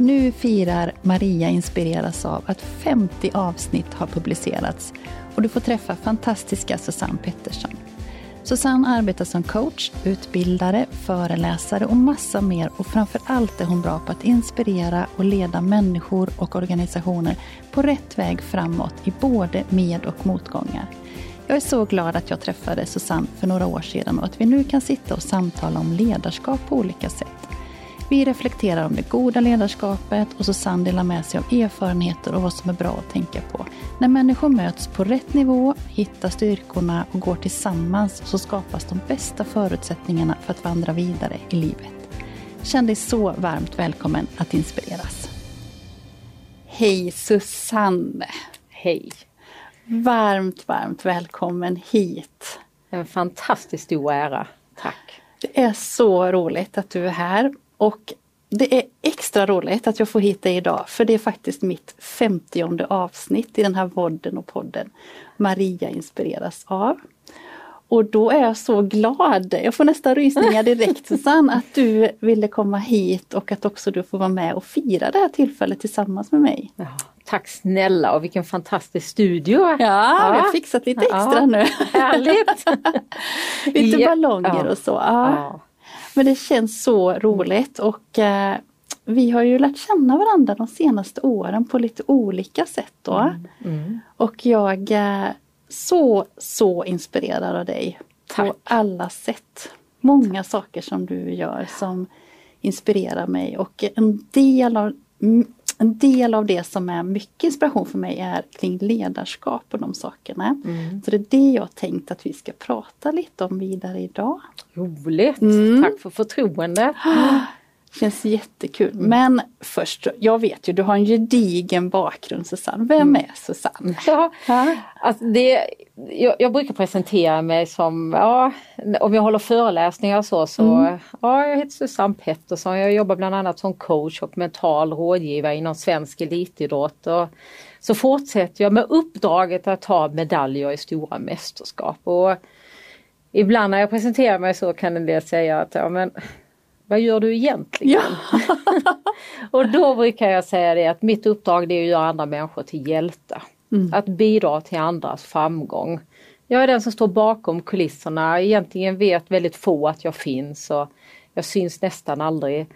Nu firar Maria inspireras av att 50 avsnitt har publicerats och du får träffa fantastiska Susanne Pettersson. Susanne arbetar som coach, utbildare, föreläsare och massa mer och framför allt är hon bra på att inspirera och leda människor och organisationer på rätt väg framåt i både med och motgångar. Jag är så glad att jag träffade Susanne för några år sedan och att vi nu kan sitta och samtala om ledarskap på olika sätt. Vi reflekterar om det goda ledarskapet och Susanne delar med sig av erfarenheter och vad som är bra att tänka på. När människor möts på rätt nivå, hittar styrkorna och går tillsammans så skapas de bästa förutsättningarna för att vandra vidare i livet. Känn dig så varmt välkommen att inspireras. Hej Susanne! Hej! Varmt, varmt välkommen hit. En fantastiskt stor ära. Tack! Det är så roligt att du är här och det är extra roligt att jag får hit dig idag för det är faktiskt mitt femtionde avsnitt i den här vodden och podden Maria inspireras av. Och då är jag så glad, jag får nästan rysningar direkt Susanne, att du ville komma hit och att också du får vara med och fira det här tillfället tillsammans med mig. Ja, tack snälla och vilken fantastisk studio! Ja, ja. vi har fixat lite extra ja, nu. Härligt! lite ballonger och så. Men det känns så roligt och eh, vi har ju lärt känna varandra de senaste åren på lite olika sätt då. Mm, mm. Och jag är så, så inspirerad av dig Tack. på alla sätt. Många saker som du gör som inspirerar mig och en del av en del av det som är mycket inspiration för mig är kring ledarskap och de sakerna. Mm. Så det är det jag tänkt att vi ska prata lite om vidare idag. Roligt! Mm. Tack för förtroendet! Känns jättekul. Mm. Men först, jag vet ju, du har en gedigen bakgrund Susanne. Vem mm. är Susanne? Ja, alltså det, jag, jag, brukar presentera mig som, ja, om jag håller föreläsningar så, så mm. ja, jag heter Susanne Pettersson. Jag jobbar bland annat som coach och mental rådgivare inom svensk elitidrott. Och så fortsätter jag med uppdraget att ta medaljer i stora mästerskap. Och ibland när jag presenterar mig så kan en del säga att ja, men vad gör du egentligen? Ja. och då brukar jag säga det att mitt uppdrag är att göra andra människor till hjältar. Mm. Att bidra till andras framgång. Jag är den som står bakom kulisserna, egentligen vet väldigt få att jag finns och jag syns nästan aldrig.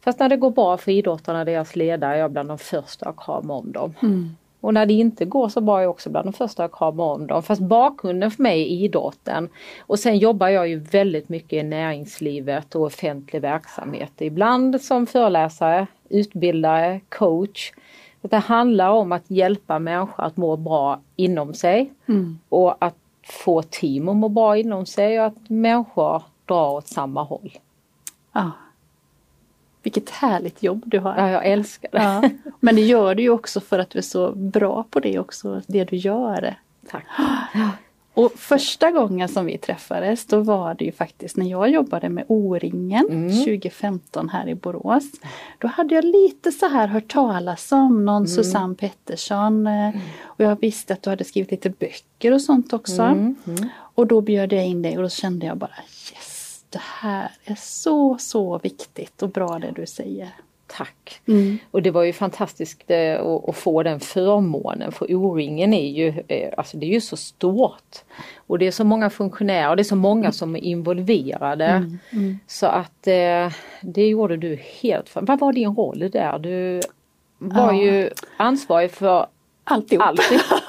Fast när det går bra för idrottarna, deras ledare, är jag bland de första att krama om dem. Mm. Och när det inte går så var jag också bland de första att krama om dem. Fast bakgrunden för mig är idrotten. Och sen jobbar jag ju väldigt mycket i näringslivet och offentlig verksamhet. Ibland som föreläsare, utbildare, coach. Det handlar om att hjälpa människor att må bra inom sig mm. och att få team att må bra inom sig och att människor drar åt samma håll. Ah. Vilket härligt jobb du har. Ja, jag älskar det. Ja. Men det gör du ju också för att du är så bra på det också, det du gör. Tack. Och första gången som vi träffades då var det ju faktiskt när jag jobbade med O-ringen mm. 2015 här i Borås. Då hade jag lite så här hört talas om någon mm. Susanne Pettersson eh, mm. och jag visste att du hade skrivit lite böcker och sånt också. Mm. mm. Och då bjöd jag in dig och då kände jag bara yes, det här är så så viktigt och bra det du säger. Tack! Mm. Och det var ju fantastiskt eh, att, få den förmånen för O-ringen är ju, eh, alltså det är ju så stort. Och det är så många funktionärer och det är så många mm. som är involverade. Mm. Mm. Så att eh, det gjorde du helt Vad var din roll där? Du var ja. ju ansvarig för alltihop. alltihop.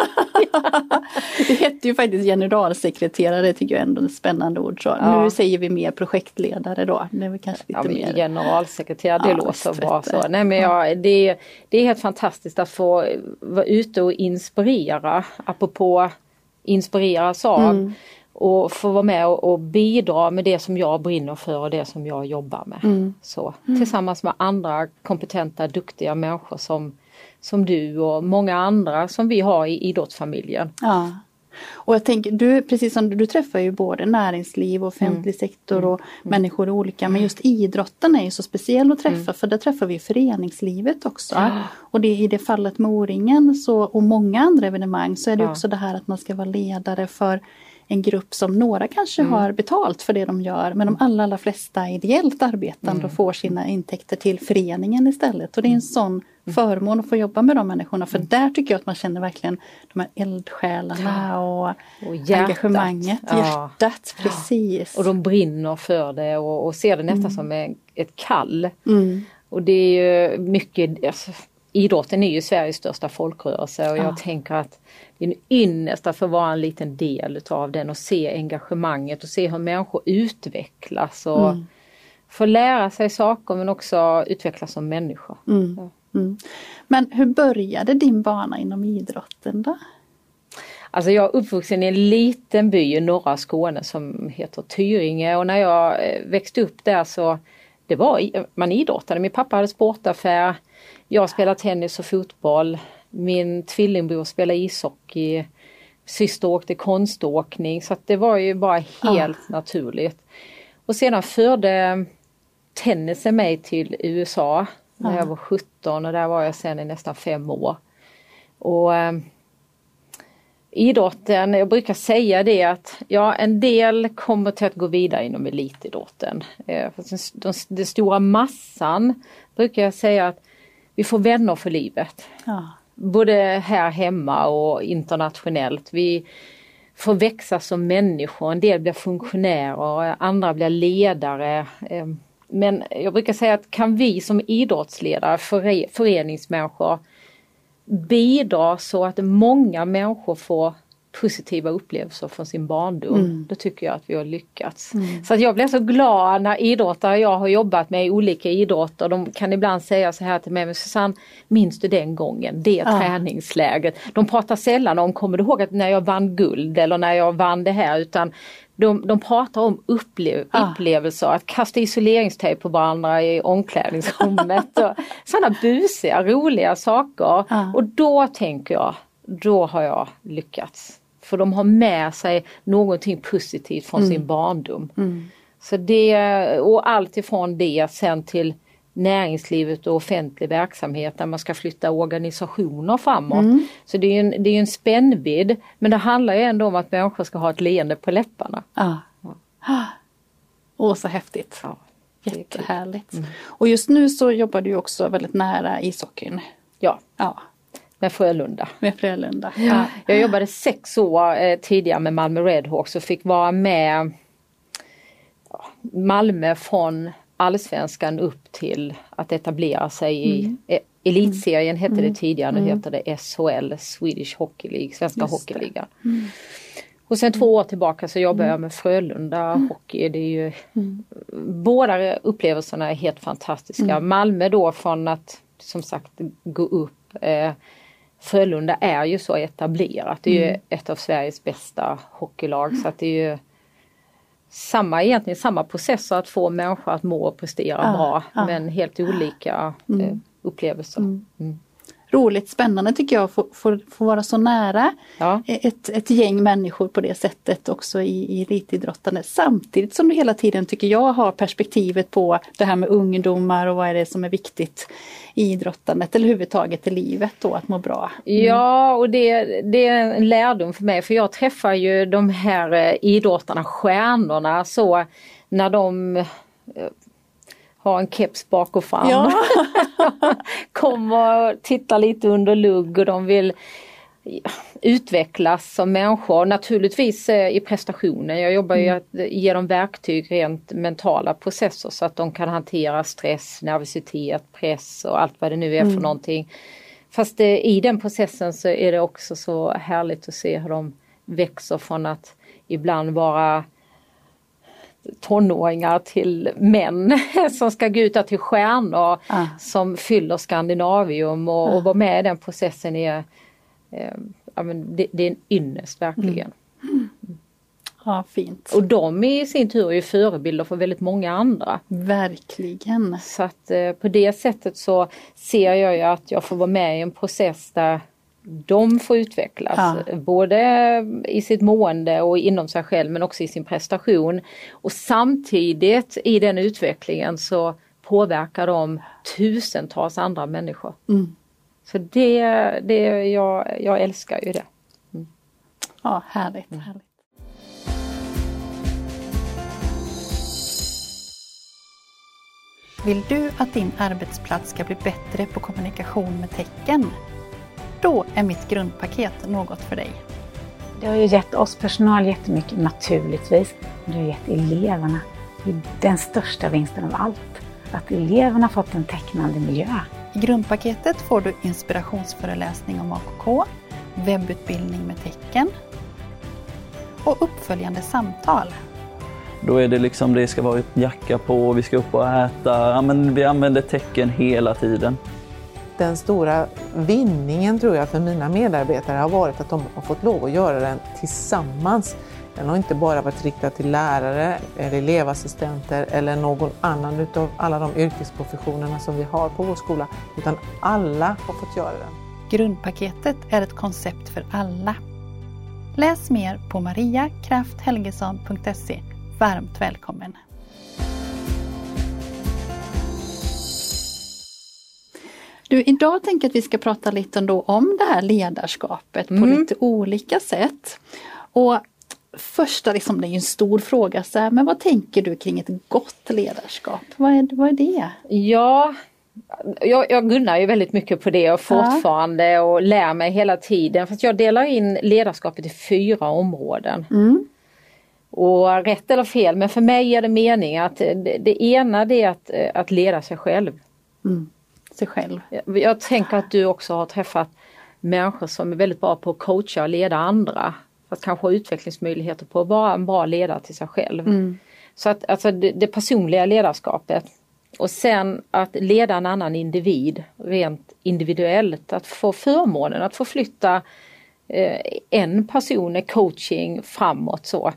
det hette ju faktiskt generalsekreterare, tycker jag ändå är ett spännande ord. Så. Ja. Nu säger vi mer projektledare då. Det är kanske lite ja, mer... Generalsekreterare, det ja, låter bra. Så. Nej, men ja, det, det är helt fantastiskt att få vara ute och inspirera, apropå inspireras av. Mm och få vara med och, och, bidra med det som jag brinner för och det som jag jobbar med. Mm. Så, mm. Tillsammans med andra kompetenta, duktiga människor som, som du och många andra som vi har i idrottsfamiljen. Ja. Och jag tänker, du, precis som du, du träffar ju både näringsliv och offentlig mm. sektor och mm. människor olika men just idrotten är ju så speciell att träffa mm. för där träffar vi föreningslivet också. Ja. Och det i det fallet med O-ringen så, och många andra evenemang så är det ja. också det här att man ska vara ledare för en grupp som några kanske mm. har betalt för det de gör men de allra, allra flesta ideellt arbetande mm. och får sina intäkter till föreningen istället. Och det är en mm. sån mm. förmån att få jobba med de människorna för mm. där tycker jag att man känner verkligen de här eldsjälarna och, och hjärtat. engagemanget, ja. hjärtat. Precis. Och de brinner för det och, och ser det nästan som en, ett kall. Och det är ju mycket, alltså, idrotten är ju Sveriges största folkrörelse och jag ja. tänker att innersta för att vara en liten del utav den och se engagemanget och se hur människor utvecklas och mm. få lära sig saker men också utvecklas som människor. Mm. Ja. Mm. Men hur började din bana inom idrotten då? Alltså jag är uppvuxen i en liten by i norra Skåne som heter Tyringe och när jag eh, växte upp där så det var, man idrottade. Min pappa hade sportaffär. Jag spelade tennis och fotboll. Min tvillingbror spelade ishockey. Syster åkte konståkning så att det var ju bara helt ah. naturligt. Och sedan förde tennisen mig till USA när ah. jag var 17 och där var jag sen i nästan fem år. Och eh, Idrotten, jag brukar säga det att ja en del kommer till att gå vidare inom elitidrotten. Eh, den, den stora massan brukar jag säga att vi får vänner för livet. Ja. Både här hemma och internationellt. Vi får växa som människor. En del blir funktionärer, andra blir ledare. Ehm, men jag brukar säga att kan vi som idrottsledare, föreningsmänniskor bidra så att många människor får positiva upplevelser från sin barndom. Mm. Då tycker jag att vi har lyckats. Mm. Så att jag blir så glad när idrottare jag har jobbat med i olika idrotter, de kan ibland säga så här till mig, men Susanne, minns du den gången, det ja. träningsläget? De pratar sällan om, kommer du ihåg att när jag vann guld eller när jag vann det här, utan de, de pratar om upplev ah. upplevelser, att kasta isoleringstejp på varandra i omklädningsrummet. och sådana busiga, roliga saker. Ah. Och då tänker jag, då har jag lyckats. För de har med sig någonting positivt från mm. sin barndom. Mm. Så det, och allt ifrån det sen till näringslivet och offentlig verksamhet där man ska flytta organisationer framåt. Mm. Så det är en, det är en spännvidd men det handlar ju ändå om att människor ska ha ett leende på läpparna. Ah. Ja. Åh så häftigt! Ja, Jättehärligt! Mm. Och just nu så jobbar du också väldigt nära ishockeyn. Ja. ja. Med Frölunda. Med Frölunda. Ja. Jag jobbade sex år eh, tidigare med Malmö Redhawks och fick vara med Malmö från allsvenskan upp till att etablera sig i mm. E- elitserien hette mm. det tidigare, nu mm. heter det SHL, Swedish Hockey League, Svenska Hockeyligan. Mm. Och sen två år tillbaka så jobbar jag mm. med Frölunda mm. Hockey. Det är ju, Båda upplevelserna är helt fantastiska. Malmö då från att som sagt gå upp eh, Frölunda är ju så etablerat. Det är ju ett av Sveriges bästa hockeylag så att det är ju samma, egentligen samma processer att få människor att må och prestera ja, bra ja. men helt olika mm. eh, upplevelser. Mm. Roligt, spännande tycker jag att få, få, få vara så nära ja. ett, ett gäng människor på det sättet också i, i elitidrottande. Samtidigt som du hela tiden tycker jag har perspektivet på det här med ungdomar och vad är det som är viktigt i idrottandet eller överhuvudtaget i livet då att må bra. Mm. Ja och det, det är en lärdom för mig för jag träffar ju de här eh, idrottarna, stjärnorna så när de eh, har en keps bak och fram. Ja. Kommer och tittar lite under lugg och de vill utvecklas som människor. Naturligtvis eh, i prestationen. Jag jobbar ju mm. att ge dem verktyg rent mentala processer så att de kan hantera stress, nervositet, press och allt vad det nu är mm. för någonting. Fast det, i den processen så är det också så härligt att se hur de växer från att ibland vara tonåringar till män som ska gå ut till stjärnor ah. som fyller Skandinavium och, ah. och vara med i den processen är, eh, ja, men det, det, är en ynnest verkligen. Mm. Ja, fint. Och de i sin tur är ju förebilder för väldigt många andra. Verkligen. Så att eh, på det sättet så ser jag ju att jag får vara med i en process där de får utvecklas. Ja. Både i sitt mående och inom sig själv men också i sin prestation. Och samtidigt i den utvecklingen så påverkar de tusentals andra människor. Mm. Så det, det jag, jag älskar ju det. Mm. Ja, härligt, mm. härligt. Vill du att din arbetsplats ska bli bättre på kommunikation med tecken? Då är mitt grundpaket något för dig. Det har ju gett oss personal jättemycket naturligtvis. Det har gett eleverna den största vinsten av allt. Att eleverna fått en tecknande miljö. I grundpaketet får du inspirationsföreläsning om AKK, webbutbildning med tecken och uppföljande samtal då är det liksom, det ska vara jacka på, vi ska upp och äta. Ja, men vi använder tecken hela tiden. Den stora vinningen tror jag för mina medarbetare har varit att de har fått lov att göra den tillsammans. Den har inte bara varit riktad till lärare eller elevassistenter eller någon annan utav alla de yrkesprofessionerna som vi har på vår skola, utan alla har fått göra den. Grundpaketet är ett koncept för alla. Läs mer på mariakrafthelgesson.se varmt välkommen. Du, idag tänker jag att vi ska prata lite ändå om det här ledarskapet mm. på lite olika sätt. Och första, liksom, det är ju en stor fråga, så här, men vad tänker du kring ett gott ledarskap? Vad är, vad är det? Ja, jag, jag gunnar ju väldigt mycket på det och fortfarande ja. och lär mig hela tiden. Fast jag delar in ledarskapet i fyra områden. Mm. Och rätt eller fel, men för mig är det mening att det, det ena det är att, att leda sig själv. Mm. Sig själv. Jag, tänker att du också har träffat människor som är väldigt bra på att coacha och leda andra. Fast kanske ha utvecklingsmöjligheter på att vara en bra ledare till sig själv. Mm. Så att alltså det, det, personliga ledarskapet och sen att leda en annan individ rent individuellt. Att få förmånen att få flytta eh, en person i coaching framåt så.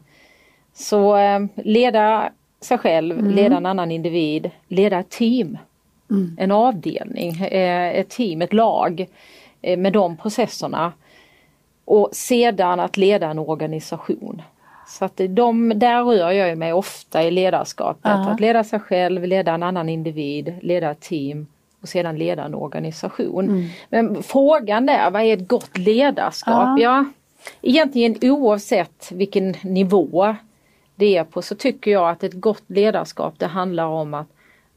Så eh, leda sig själv, mm. leda en annan individ, leda ett team. Mm. En avdelning, eh, ett team, ett lag eh, med de processerna. Och sedan att leda en organisation. Så att de, där rör jag mig ofta i ledarskapet. Uh -huh. Att leda sig själv, leda en annan individ, leda ett team och sedan leda en organisation. Mm. Men frågan är, vad är ett gott ledarskap? Uh -huh. Ja, egentligen oavsett vilken nivå det är på så tycker jag att ett gott ledarskap det handlar om att,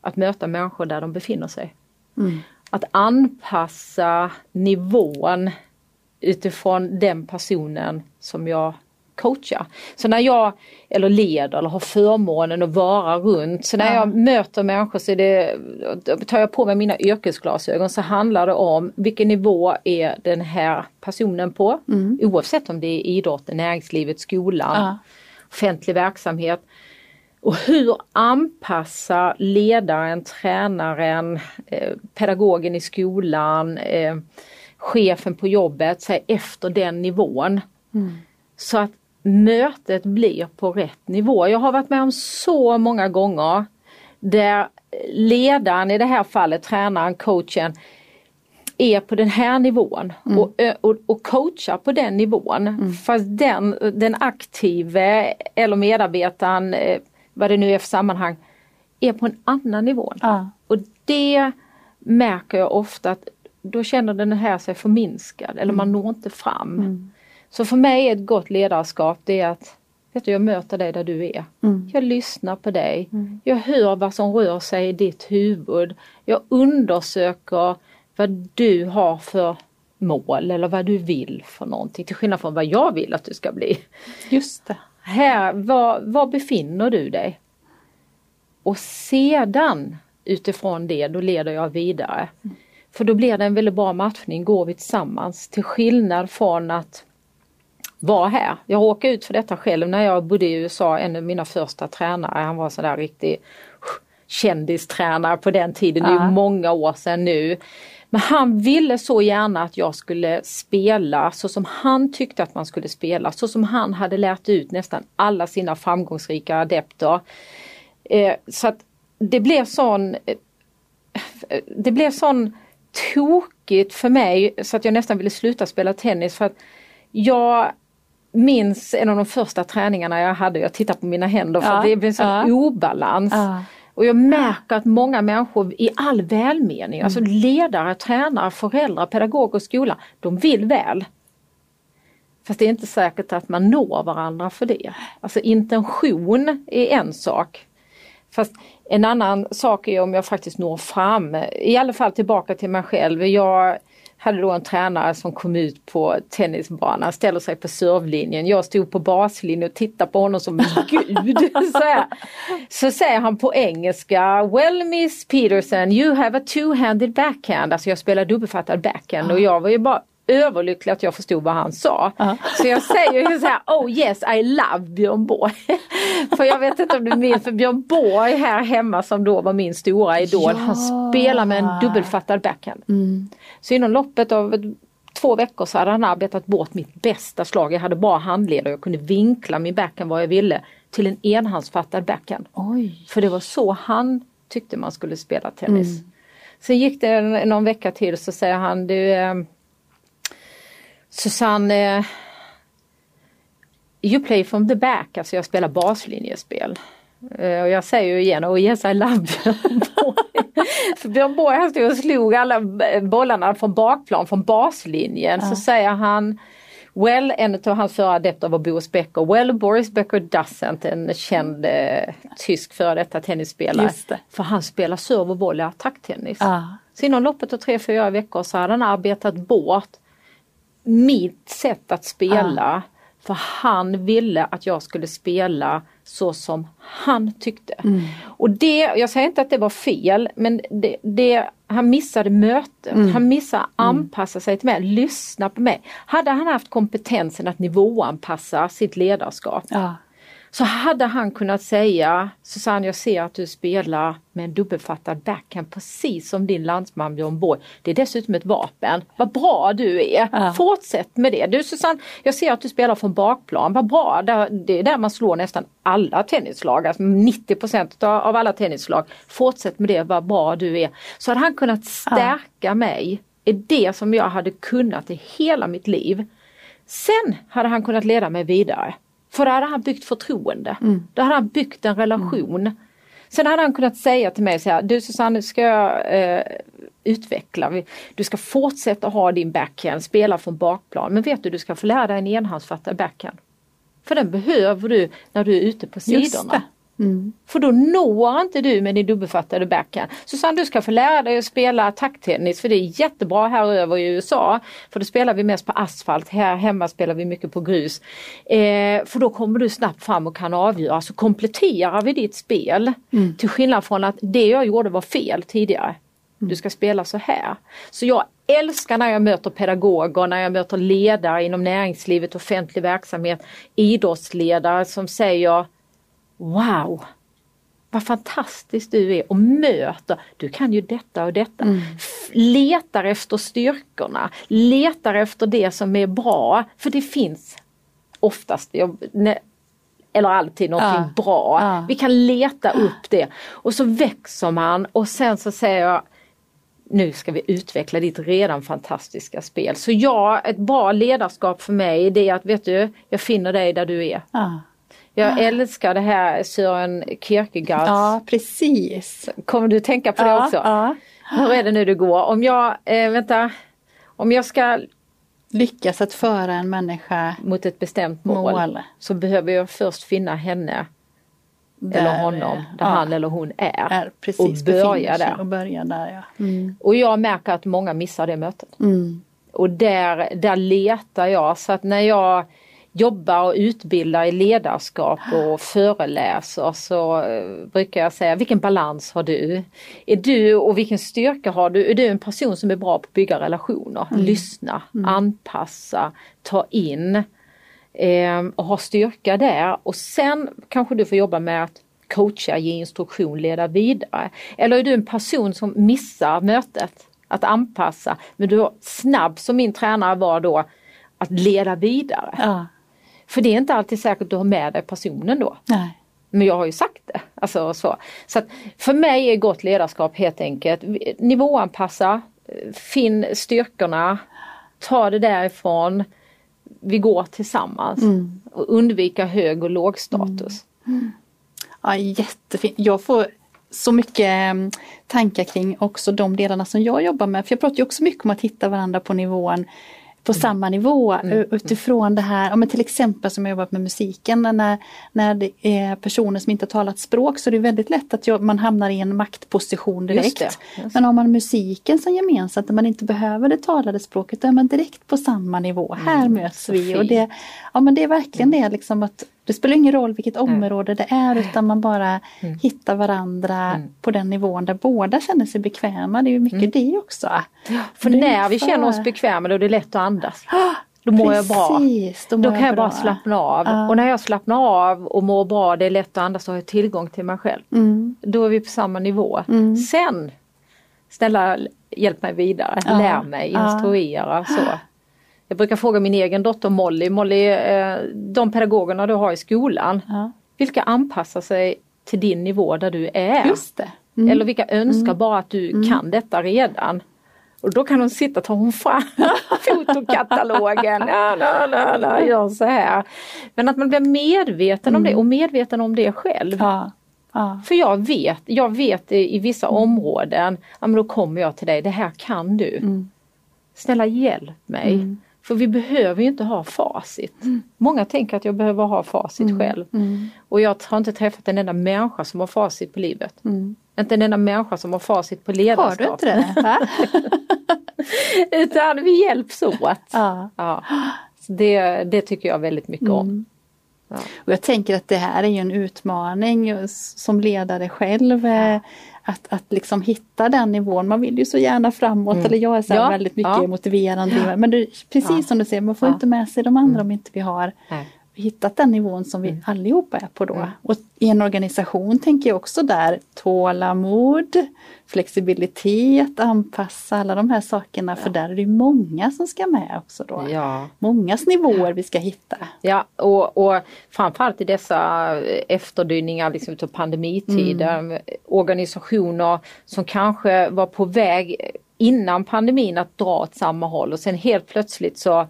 att möta människor där de befinner sig. Mm. Att anpassa nivån utifrån den personen som jag coachar. Så när jag eller leder eller har förmånen att vara runt, så när ja. jag möter människor så är det, tar jag på mig mina yrkesglasögon så handlar det om vilken nivå är den här personen på? Mm. Oavsett om det är idrotten, näringslivet, skolan. Ja offentlig verksamhet. Och hur anpassar ledaren, tränaren, eh, pedagogen i skolan, eh, chefen på jobbet sig efter den nivån. Mm. Så att mötet blir på rätt nivå. Jag har varit med om så många gånger där ledaren, i det här fallet tränaren, coachen, är på den här nivån mm. och, och, och, coachar på den nivån. Mm. Fast den, den aktive eller medarbetaren, eh, vad det nu är för sammanhang, är på en annan nivå. Ah. Och det märker jag ofta att då känner den här sig förminskad eller mm. man når inte fram. Mm. Så för mig är ett gott ledarskap det är att vet du, jag möter dig där du är. Mm. Jag lyssnar på dig. Mm. Jag hör vad som rör sig i ditt huvud. Jag undersöker vad du har för mål eller vad du vill för någonting till skillnad från vad jag vill att du ska bli. Just det. Här, var, var befinner du dig? Och sedan utifrån det, då leder jag vidare. Mm. För då blir det en väldigt bra matchning, går vi tillsammans. Till skillnad från att vara här. Jag råkade ut för detta själv när jag bodde i USA, en av mina första tränare, han var sådär riktig kändistränare på den tiden, det är många år sedan nu. Men han ville så gärna att jag skulle spela så som han tyckte att man skulle spela, så som han hade lärt ut nästan alla sina framgångsrika adepter. Eh, så att det blev sån eh, det blev sån tokigt för mig så att jag nästan ville sluta spela tennis för att jag minns en av de första träningarna jag hade, jag tittar på mina händer för ja, det blev en sån ja. obalans. Ja. Och jag märker att många människor i all välmening, alltså mm. alltså ledare, tränare, föräldrar, pedagoger och skola, de vill väl. Fast det är inte säkert att man når varandra för det. Alltså intention är en sak. Fast en annan sak är om jag faktiskt når fram, i alla fall tillbaka till mig själv. Jag hade då en tränare som kom ut på tennisbanan, ställer sig på servlinjen. Jag stod på baslinjen och tittade på honom som en gud. så, så säger han på engelska, Well Miss Peterson, you have a two-handed backhand. Alltså jag spelar dubbelfattad backhand och jag var ju bara överlycklig att jag förstod vad han sa. Uh -huh. Så jag säger ju så här, oh yes I love Björn Borg. för jag vet inte om du minns, för Björn Borg här hemma som då var min stora idol, ja. han spelar med en dubbelfattad backhand. Mm. Så inom loppet av två veckor så hade han arbetat bort mitt bästa slag. Jag hade bara handled och jag kunde vinkla min backhand vad jag ville till en enhandsfattad backhand. Oj. För det var så han tyckte man skulle spela tennis. Mm. Sen gick det någon vecka till så säger han, du eh, Susanne, eh, you play from the back, alltså jag spelar baslinjespel. Uh, och jag säger ju igen, oh yes I love Björn Borg. Björn Borg han stod och slog alla bollarna från bakplan, från baslinjen. Uh. Så säger han Well, en av hans före adepter var Boris Becker. Well, Boris Becker doesn't, en känd eh, tysk före detta tennisspelare. För han spelar serve och volley attacktennis. Uh. Så inom loppet av tre, fyra veckor så hade han arbetat bort mitt sätt att spela. Ah. För han ville att jag skulle spela så som han tyckte. Mm. Och det, jag säger inte att det var fel men det, det han missade mötet, mm. han missade att mm. anpassa sig till mig, lyssna på mig. Hade han haft kompetensen att nivåanpassa sitt ledarskap ja så hade han kunnat säga Susanne jag ser att du spelar med en dubbelfattad backhand precis som din landsman Björn Borg. Det är dessutom ett vapen. Vad bra du är! Ja. Fortsätt med det. Du Susanne, jag ser att du spelar från bakplan. Vad bra! Det är där man slår nästan alla tennislag, alltså 90% av alla tennislag. Fortsätt med det, vad bra du är. Så hade han kunnat stärka ja. mig i det som jag hade kunnat i hela mitt liv. Sen hade han kunnat leda mig vidare. För då hade han byggt förtroende. Mm. Då hade han byggt en relation. Mm. Sen hade han kunnat säga till mig så här, du Susanne, ska jag eh, utveckla, du ska fortsätta ha din backhand, spela från bakplan, men vet du, du ska få lära dig en enhandsfattad backhand. För den behöver du när du är ute på sidorna. Mm. För då når inte du med din dubbelfattade backhand. Susanne du ska få lära dig att spela attacktennis för det är jättebra här över i USA. För då spelar vi mest på asfalt, här hemma spelar vi mycket på grus. Eh, för då kommer du snabbt fram och kan avgöra. Så kompletterar vi ditt spel. Mm. Till skillnad från att det jag gjorde var fel tidigare. Du ska spela så här. Så jag älskar när jag möter pedagoger, när jag möter ledare inom näringslivet, offentlig verksamhet, idrottsledare som säger Wow! Vad fantastiskt du är och möter, du kan ju detta och detta. Mm. Letar efter styrkorna, letar efter det som är bra, för det finns oftast, eller alltid någonting ja. bra. Ja. Vi kan leta upp det och så växer man och sen så säger jag nu ska vi utveckla ditt redan fantastiska spel. Så ja, ett bra ledarskap för mig det är att vet du, jag finner dig där du är. Ja. Jag ja. älskar det här Sören Kierkegaard. Ja precis. Kommer du tänka på det ja, också? Ja. Hur är det nu det går? Om jag, eh, vänta, om jag ska lyckas att föra en människa mot ett bestämt mål, mål. så behöver jag först finna henne där, eller honom, där ja, han eller hon är. är precis, och börja där. Och, börja där ja. Mm. och jag märker att många missar det mötet. Mm. Och där, där letar jag så att när jag jobbar och utbildar i ledarskap och föreläser så eh, brukar jag säga vilken balans har du? Är du och vilken styrka har du? Är du en person som är bra på att bygga relationer, mm. lyssna, mm. anpassa, ta in eh, och ha styrka där och sen kanske du får jobba med att coacha, ge instruktion, leda vidare. Eller är du en person som missar mötet? Att anpassa, men du är snabb som min tränare var då att leda vidare. Ja. För det är inte alltid säkert att du har med dig personen då. Nej. Men jag har ju sagt det. Alltså, så så för mig är gott ledarskap helt enkelt nivåanpassa, finn styrkorna, ta det därifrån, vi går tillsammans mm. och undvika hög och låg status. Mm. Ja, jättefint. Jag får så mycket mm, tankar kring också de delarna som jag jobbar med. För jag pratar ju också mycket om att hitta varandra på nivån på mm. samma nivå mm. utifrån det här, men till exempel som jag jobbat med musiken, när, när det är personer som inte har talat språk så är det väldigt lätt att man hamnar i en maktposition direkt. Just just. Men har man musiken som gemensamt, där man inte behöver det talade språket, då är man direkt på samma nivå. Mm. Här möts vi och det, ja, men det är verkligen mm. det liksom att det spelar ingen roll vilket område det är utan man bara mm. hittar varandra mm. på den nivån där båda känner sig bekväma. Det är ju mycket mm. det också. För när vi känner oss bekväma då är det lätt att andas. Då mår Precis, jag bra. Då, då kan jag, bra. bara slappna av. Uh. Och när jag slappnar av och mår bra, det är lätt att andas, så har jag tillgång till mig själv. Mm. Då är vi på samma nivå. Mm. Sen, snälla hjälp mig vidare, uh. lär mig, instruera. Uh. Så. Jag brukar fråga min egen dotter Molly, Molly eh, de pedagogerna du har i skolan, ja. vilka anpassar sig till din nivå där du är? Just det. Mm. Eller vilka önskar mm. bara att du mm. kan detta redan? Och då kan hon sitta, tar hon fram fotokatalogen, ja, la, la, la, gör så här. Men att man blir medveten om det mm. och medveten om det själv. Ja. Ja. För jag vet, jag vet i vissa mm. områden, ja, men då kommer jag till dig, det här kan du. Mm. Snälla hjälp mig. Mm. För vi behöver ju inte ha facit. Mm. Många tänker att jag behöver ha facit mm. själv. Mm. Och jag har inte träffat en enda människa som har facit på livet. Mm. Inte en enda människa som har facit på ledarskap. Har du inte det? Utan vi hjälps åt. Ja. ja. Det, det tycker jag väldigt mycket om. Mm. Ja. Och jag tänker att det här är ju en utmaning som ledare själv. Att, att liksom hitta den nivån. Man vill ju så gärna framåt mm. eller jag är så ja. väldigt mycket ja. motiverande. Men det, precis som du säger, man får inte med sig de andra mm. om inte vi har Nej hittat den nivån som vi mm. allihopa är på då. Mm. Och i en organisation tänker jag också där tålamod, flexibilitet, anpassa alla de här sakerna ja. för där är det många som ska med också då. Ja. Mångas nivåer vi ska hitta. Ja och, och framförallt i dessa efterdyningar liksom av pandemitiden, mm. organisationer som kanske var på väg innan pandemin att dra åt samma håll och sen helt plötsligt så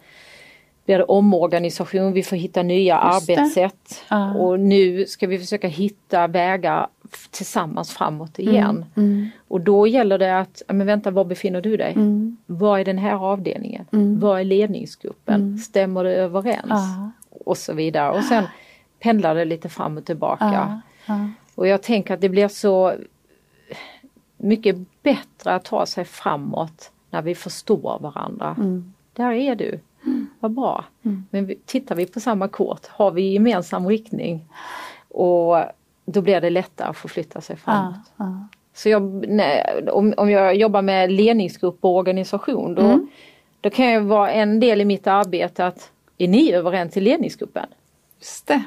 blir det omorganisation, vi får hitta nya arbetssätt uh. och nu ska vi försöka hitta vägar tillsammans framåt mm, igen. Mm. Mm. Och då gäller det att, men vänta var befinner du dig? Mm. Var är den här avdelningen? Mm. Var är ledningsgruppen? Mm. Stämmer det överens? Uh. Och så vidare och sen pendlar det lite fram och tillbaka. Uh. Och jag tänker att det blir så mycket bättre att ta sig framåt när vi förstår varandra. Där är du. Vad bra. Mm. Men tittar vi på samma kort, har vi gemensam riktning och då blir det lättare att förflytta sig framåt. Ah, ah. Så jag, nej, om, om jag jobbar med ledningsgrupp och organisation då, mm. då kan jag vara en del i mitt arbete att är ni överens i ledningsgruppen? Just det.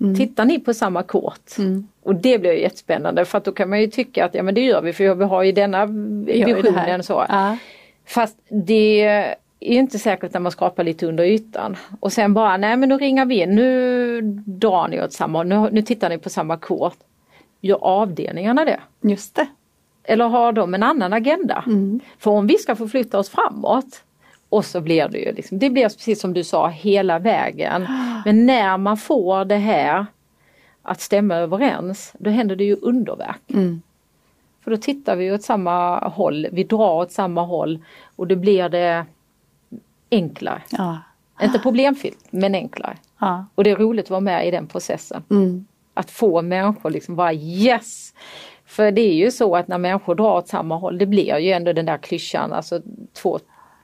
Mm. Tittar ni på samma kort? Mm. Och det blir jättespännande för att då kan man ju tycka att ja men det gör vi för vi har ju denna visionen så. Ah. Fast det är inte säkert när man skrapar lite under ytan. Och sen bara, nej men nu ringar vi in, nu drar ni åt samma nu, nu tittar ni på samma kort. Gör avdelningarna det? Just det. Eller har de en annan agenda? Mm. För om vi ska förflytta oss framåt och så blir det ju liksom, det blir precis som du sa hela vägen. Men när man får det här att stämma överens, då händer det ju underverk. Mm. För då tittar vi åt samma håll, vi drar åt samma håll och då blir det enklare. Ja. Inte problemfyllt men enklare. Ja. Och det är roligt att vara med i den processen. Mm. Att få människor liksom bara yes! För det är ju så att när människor drar åt samma håll, det blir ju ändå den där klyschan, alltså två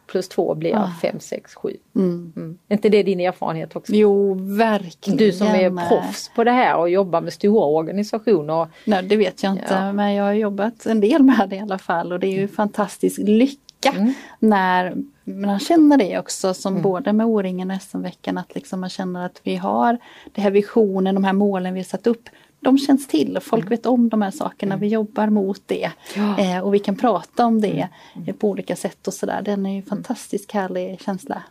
plus två blir Ah. fem, sex, sju. Mm. Mm. Är inte det din erfarenhet också? Jo, verkligen. Du som är proffs på det här och jobbar med stora organisationer. Nej, det vet jag inte, Ja. men jag har jobbat en del med det i alla fall och det är ju fantastisk lycka Mm. När man känner det också som både med O-ringen och SM-veckan att liksom man känner att vi har det här visionen, de här målen vi har satt upp. De känns till. Folk vet om de här sakerna, vi jobbar mot det. Ja. eh, och vi kan prata om det eh, på olika sätt och sådär. Den är ju en fantastiskt härlig känsla.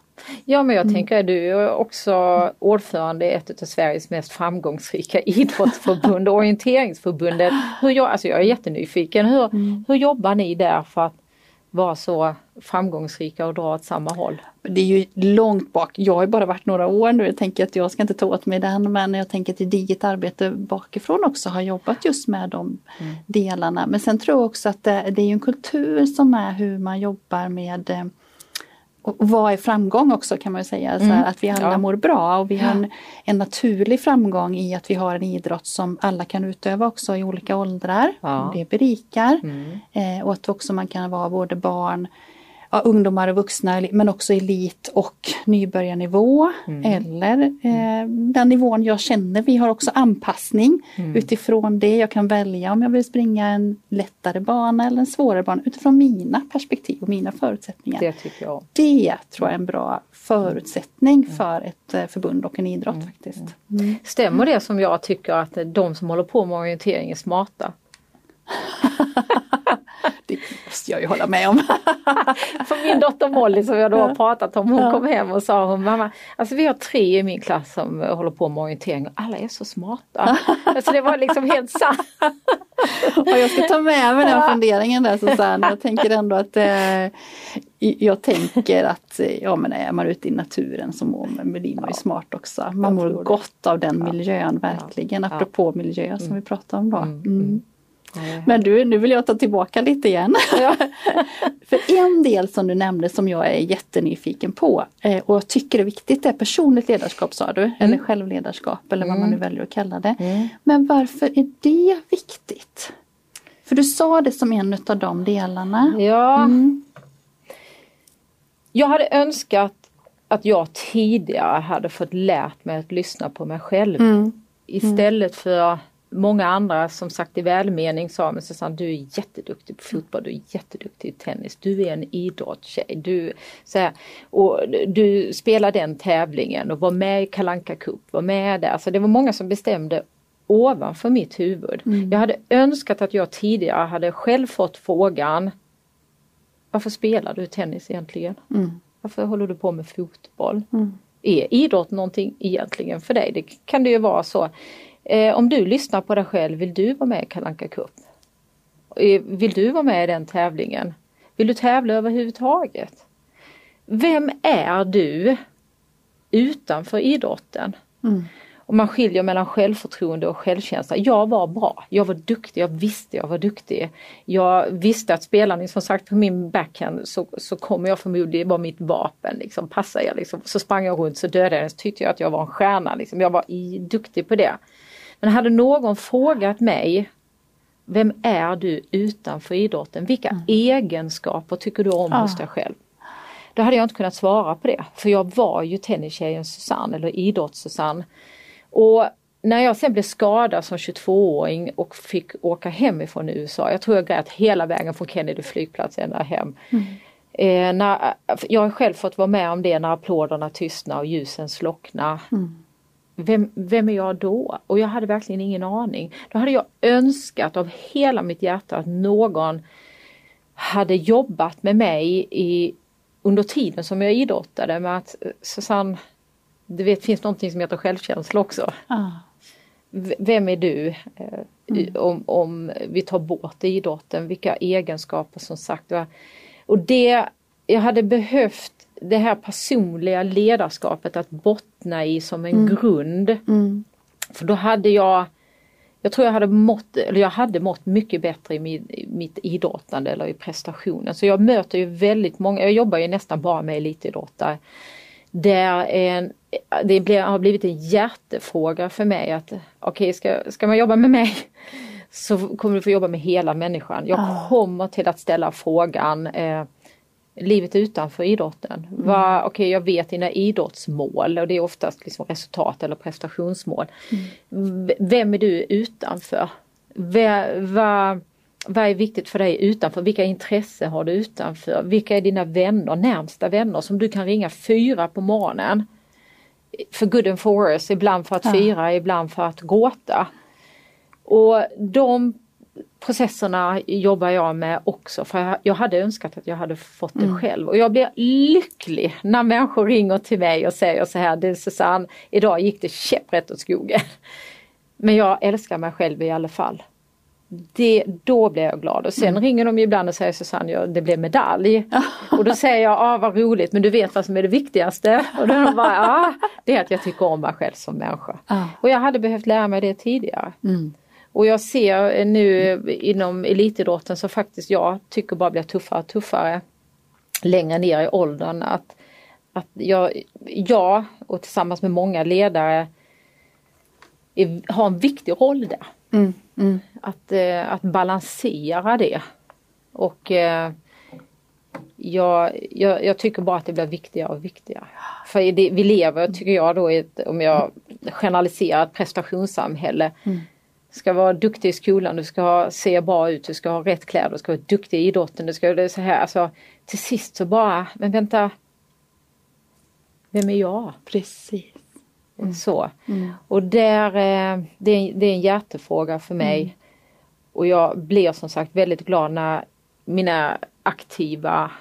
Ja men jag tänker du är också ordförande i ett av Sveriges mest framgångsrika idrottsförbund, orienteringsförbundet. Hur jag, alltså jag är jättenyfiken, hur, hur jobbar ni där för att vara så framgångsrika och dra åt samma håll? Det är ju långt bak. Jag har bara varit några år nu. Jag tänker att jag ska inte ta åt mig den men jag tänker att gediget arbete bakifrån också har jobbat just med de delarna. Men sen tror jag också att det, det är en kultur som är hur man jobbar med eh, och vad är framgång också kan man ju säga. Så här, att vi alla Ja. mår bra och vi har en, en naturlig framgång i att vi har en idrott som alla kan utöva också i olika åldrar. Ja. Det berikar. Mm. Eh, och att också man kan vara både barn, ja, ungdomar och vuxna men också elit och nybörjarnivå. Eller eh, den nivån jag känner. Vi har också anpassning utifrån det. Jag kan välja om jag vill springa en lättare bana eller en svårare bana utifrån mina perspektiv och mina förutsättningar. Det tycker jag. Det tror jag är en bra förutsättning för ett eh, förbund och en idrott faktiskt. Stämmer det som jag tycker att de som håller på med orientering är smarta? Det måste jag ju hålla med om. För min dotter Molly som jag då har pratat om, hon Ja. kom hem och sa hon mamma, alltså vi har tre i min klass som håller på med orientering och alla är så smarta. alltså det var liksom helt sant. Och jag ska ta med mig den funderingen där Susanne. Jag tänker ändå att eh, jag tänker att eh, ja, men är man ute i naturen så mår man, men blir man ju smart också. Man mår gott av den miljön verkligen. Apropå miljö som vi pratade om då. Mm, Mm. Men du, nu vill jag ta tillbaka lite igen. För en del som du nämnde som jag är jättenyfiken på eh, och jag tycker är viktigt är personligt ledarskap sa du, eller självledarskap eller vad man nu väljer att kalla det. Mm. Men varför är det viktigt? För du sa det som en av de delarna. Ja, Mm. jag hade önskat att jag tidigare hade fått lärt mig att lyssna på mig själv. Mm. Istället för många andra som sagt i välmening sa men Susanne du är jätteduktig på fotboll, du är jätteduktig i tennis, du är en idrottstjej. Du, så här, och du spelar den tävlingen och var med i Kalanka Cup, var med där. Så det var många som bestämde ovanför mitt huvud. Jag hade önskat att jag tidigare hade själv fått frågan Varför spelar du tennis egentligen? Mm. Varför håller du på med fotboll? Är idrott någonting egentligen för dig? Det kan det ju vara så. Eh, om du lyssnar på dig själv, vill du vara med i Kalle Anka Cup? Eh, Vill du vara med i den tävlingen? Vill du tävla överhuvudtaget? Vem är du utanför idrotten? Mm. Och man skiljer mellan självförtroende och självkänsla. Jag var bra, jag var duktig, jag visste jag var duktig. Jag visste att spelar ni som sagt på min backhand så, så kommer jag förmodligen vara mitt vapen. Liksom. Passar jag liksom, så sprang jag runt så dödade jag den så tyckte jag att jag var en stjärna. Liksom. Jag var i, duktig på det. Men hade någon frågat mig Vem är du utanför idrotten? Vilka egenskaper tycker du om hos dig själv? Då hade jag inte kunnat svara på det. För jag var ju tennistjejen Susanne eller idrotts-Susanne. Och när jag sen blev skadad som 22-åring och fick åka hemifrån USA, jag tror jag grät hela vägen från Kennedy flygplats ända hem. Eh, när, jag har själv fått vara med om det när applåderna tystnar och ljusen slocknar. Vem, vem är jag då? Och jag hade verkligen ingen aning. Då hade jag önskat av hela mitt hjärta att någon hade jobbat med mig i, under tiden som jag idrottade med att eh, Susanne, du vet finns någonting som heter självkänsla också. Ah. Vem är du? Eh, i- Om, om vi tar bort idrotten, vilka egenskaper som sagt. Och det, jag hade behövt det här personliga ledarskapet att bottna i som en grund. Mm. För då hade jag jag tror jag hade mått, eller jag hade mått mycket bättre i min, mitt idrottande eller i prestationen. Så jag möter ju väldigt många, jag jobbar ju nästan bara med elitidrottare. Där en, det blir, har blivit en hjärtefråga för mig att okej, ska, ska man jobba med mig så kommer du få jobba med hela människan. Jag kommer till att ställa frågan eh, livet utanför idrotten. Mm. Okej, okay, jag vet dina idrottsmål och det är oftast liksom resultat eller prestationsmål. Mm. Vem är du utanför? Vad, vad, vad är viktigt för dig utanför? Vilka intressen har du utanför? Vilka är dina vänner, närmsta vänner som du kan ringa fyra på morgonen? För good and for worse, ibland för att fira, ibland för att gråta. Och de processerna jobbar jag med också för jag hade önskat att jag hade fått det mm. själv och jag blir lycklig när människor ringer till mig och säger så här, det Susanne, idag gick det käpprätt åt skogen. Men jag älskar mig själv i alla fall. Det, då blir jag glad och sen mm. ringer de ibland och säger Susanne, ja, det blev medalj. och då säger jag, ah, vad roligt men du vet vad som är det viktigaste? Och då de bara, ah, det är att jag tycker om mig själv som människa. Ah. Och jag hade behövt lära mig det tidigare. Mm. Och jag ser nu inom elitidrotten så faktiskt jag tycker bara blir tuffare och tuffare längre ner i åldern att, att jag, jag och tillsammans med många ledare är, har en viktig roll där. Mm, mm. Att, eh, att balansera det. Och eh, jag, jag, jag, tycker bara att det blir viktigare och viktigare. För det, vi lever, tycker jag då, i ett, om jag generaliserar, ett prestationssamhälle. Mm ska vara duktig i skolan, du ska se bra ut, du ska ha rätt kläder, du ska vara duktig i idrotten, du ska det så här. Alltså, till sist så bara, men vänta. Vem är jag? Precis. Mm. Så. Mm. Och där, eh, det är, det är en hjärtefråga för mig. Mm. Och jag blir som sagt väldigt glad när mina aktiva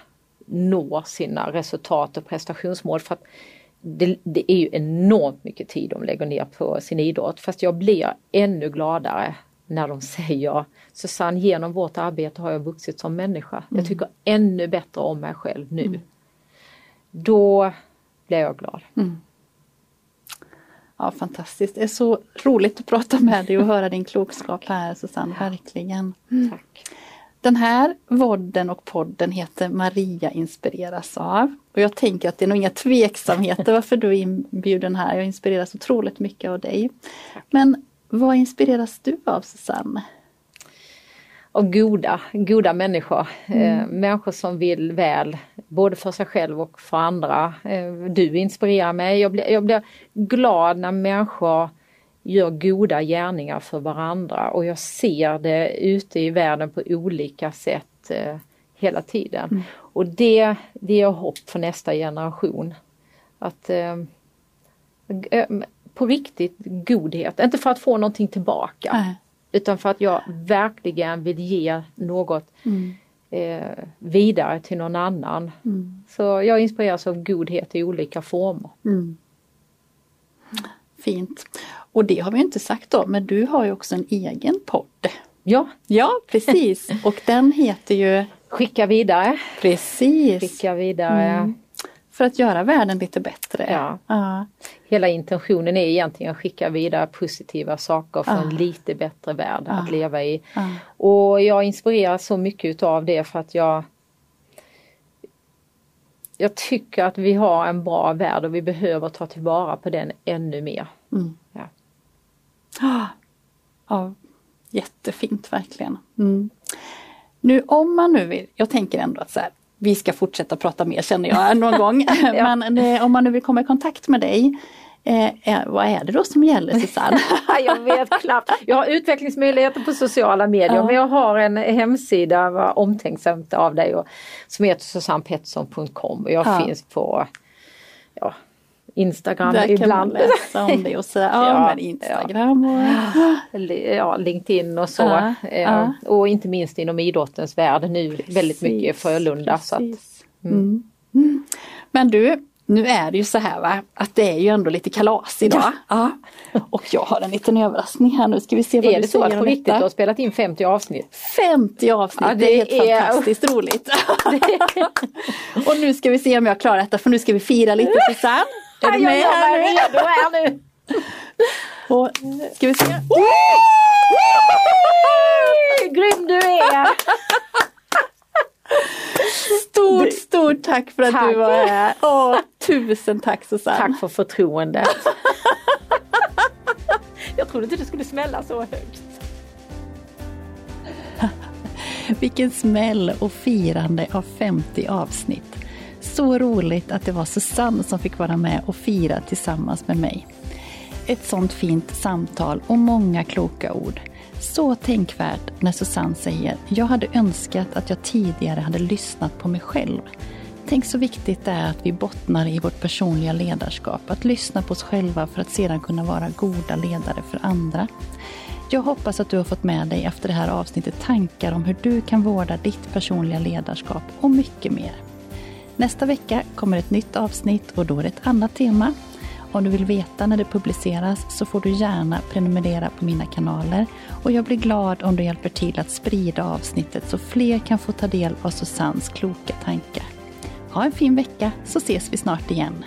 når sina resultat och prestationsmål. För att det, det, är ju enormt mycket tid de lägger ner på sin idrott fast jag blir ännu gladare när de säger Susanne genom vårt arbete har jag vuxit som människa. Mm. Jag tycker ännu bättre om mig själv nu. Mm. Då blir jag glad. Mm. Ja fantastiskt, det är så roligt att prata med dig och höra din klokskap här Susanne, verkligen. Tack. Den här vodden och podden heter Maria inspireras av. Och jag tänker att det är nog inga tveksamheter varför du är inbjuden här. Jag inspireras otroligt mycket av dig. Men vad inspireras du av Susanne? Och goda, goda människor. Mm. Eh, människor som vill väl både för sig själv och för andra. Eh, du inspirerar mig. Jag blir, jag blir glad när människor gör goda gärningar för varandra och jag ser det ute i världen på olika sätt eh, hela tiden. Mm. Och det, det ger hopp för nästa generation. Att eh, eh, på riktigt godhet, inte för att få någonting tillbaka Nej. utan för att jag verkligen vill ge något mm. eh, vidare till någon annan. Mm. Så jag inspireras av godhet i olika former. Mm. Fint. Och det har vi inte sagt då, men du har ju också en egen podd. Ja, ja precis. Och den heter ju Skicka vidare. Precis. Skicka vidare. Mm. För att göra världen lite bättre. Ja. ja. Hela intentionen är egentligen att skicka vidare positiva saker för ja. en lite bättre värld ja. att leva i. Och jag inspireras så mycket utav det för att jag jag tycker att vi har en bra värld och vi behöver ta tillvara på den ännu mer. Mm. Ja. Ja, jättefint verkligen. Mm. Nu om man nu vill, jag tänker ändå att så här, vi ska fortsätta prata mer känner jag någon gång. ja. Men eh, om man nu vill komma i kontakt med dig, Eh, eh, vad är det då som gäller Susanne? jag vet knappt. Jag har utvecklingsmöjligheter på sociala medier ja. men jag har en hemsida, var omtänksamt av dig, och, som heter susannepettersson.com och jag ja. finns på ja, Instagram Där ibland. kan man läsa om det och säga, ja, men Instagram och ja, LinkedIn och så. Ja, ja. Och inte minst inom idrottens värld nu precis, väldigt mycket Frölunda. Så att, mm. Mm. Mm. Men du, nu är det ju så här va, att det är ju ändå lite kalas idag. Ja. Och jag har en liten överraskning här nu, ska vi se vad är du säger Är det så att på riktigt du har spelat in 50 avsnitt? 50 avsnitt, ja, det, det, är helt är... fantastiskt roligt. och nu ska vi se om jag klarar detta för nu ska vi fira lite Susanne. Är du med här nu? Redo här nu. Och, ska vi se. Grym du är! Stort, stort tack för att tack. du var här. Åh, tusen tack Susanne. Tack för förtroendet. Jag trodde inte det skulle smälla så högt. Vilken smäll och firande av 50 avsnitt. Så roligt att det var Susanne som fick vara med och fira tillsammans med mig. Ett sånt fint samtal och många kloka ord. Så tänkvärt när Susanne säger Jag hade önskat att jag tidigare hade lyssnat på mig själv. Tänk så viktigt det är att vi bottnar i vårt personliga ledarskap. Att lyssna på oss själva för att sedan kunna vara goda ledare för andra. Jag hoppas att du har fått med dig efter det här avsnittet tankar om hur du kan vårda ditt personliga ledarskap och mycket mer. Nästa vecka kommer ett nytt avsnitt och då är det ett annat tema. Om du vill veta när det publiceras så får du gärna prenumerera på mina kanaler och jag blir glad om du hjälper till att sprida avsnittet så fler kan få ta del av Susannes kloka tankar. Ha en fin vecka så ses vi snart igen.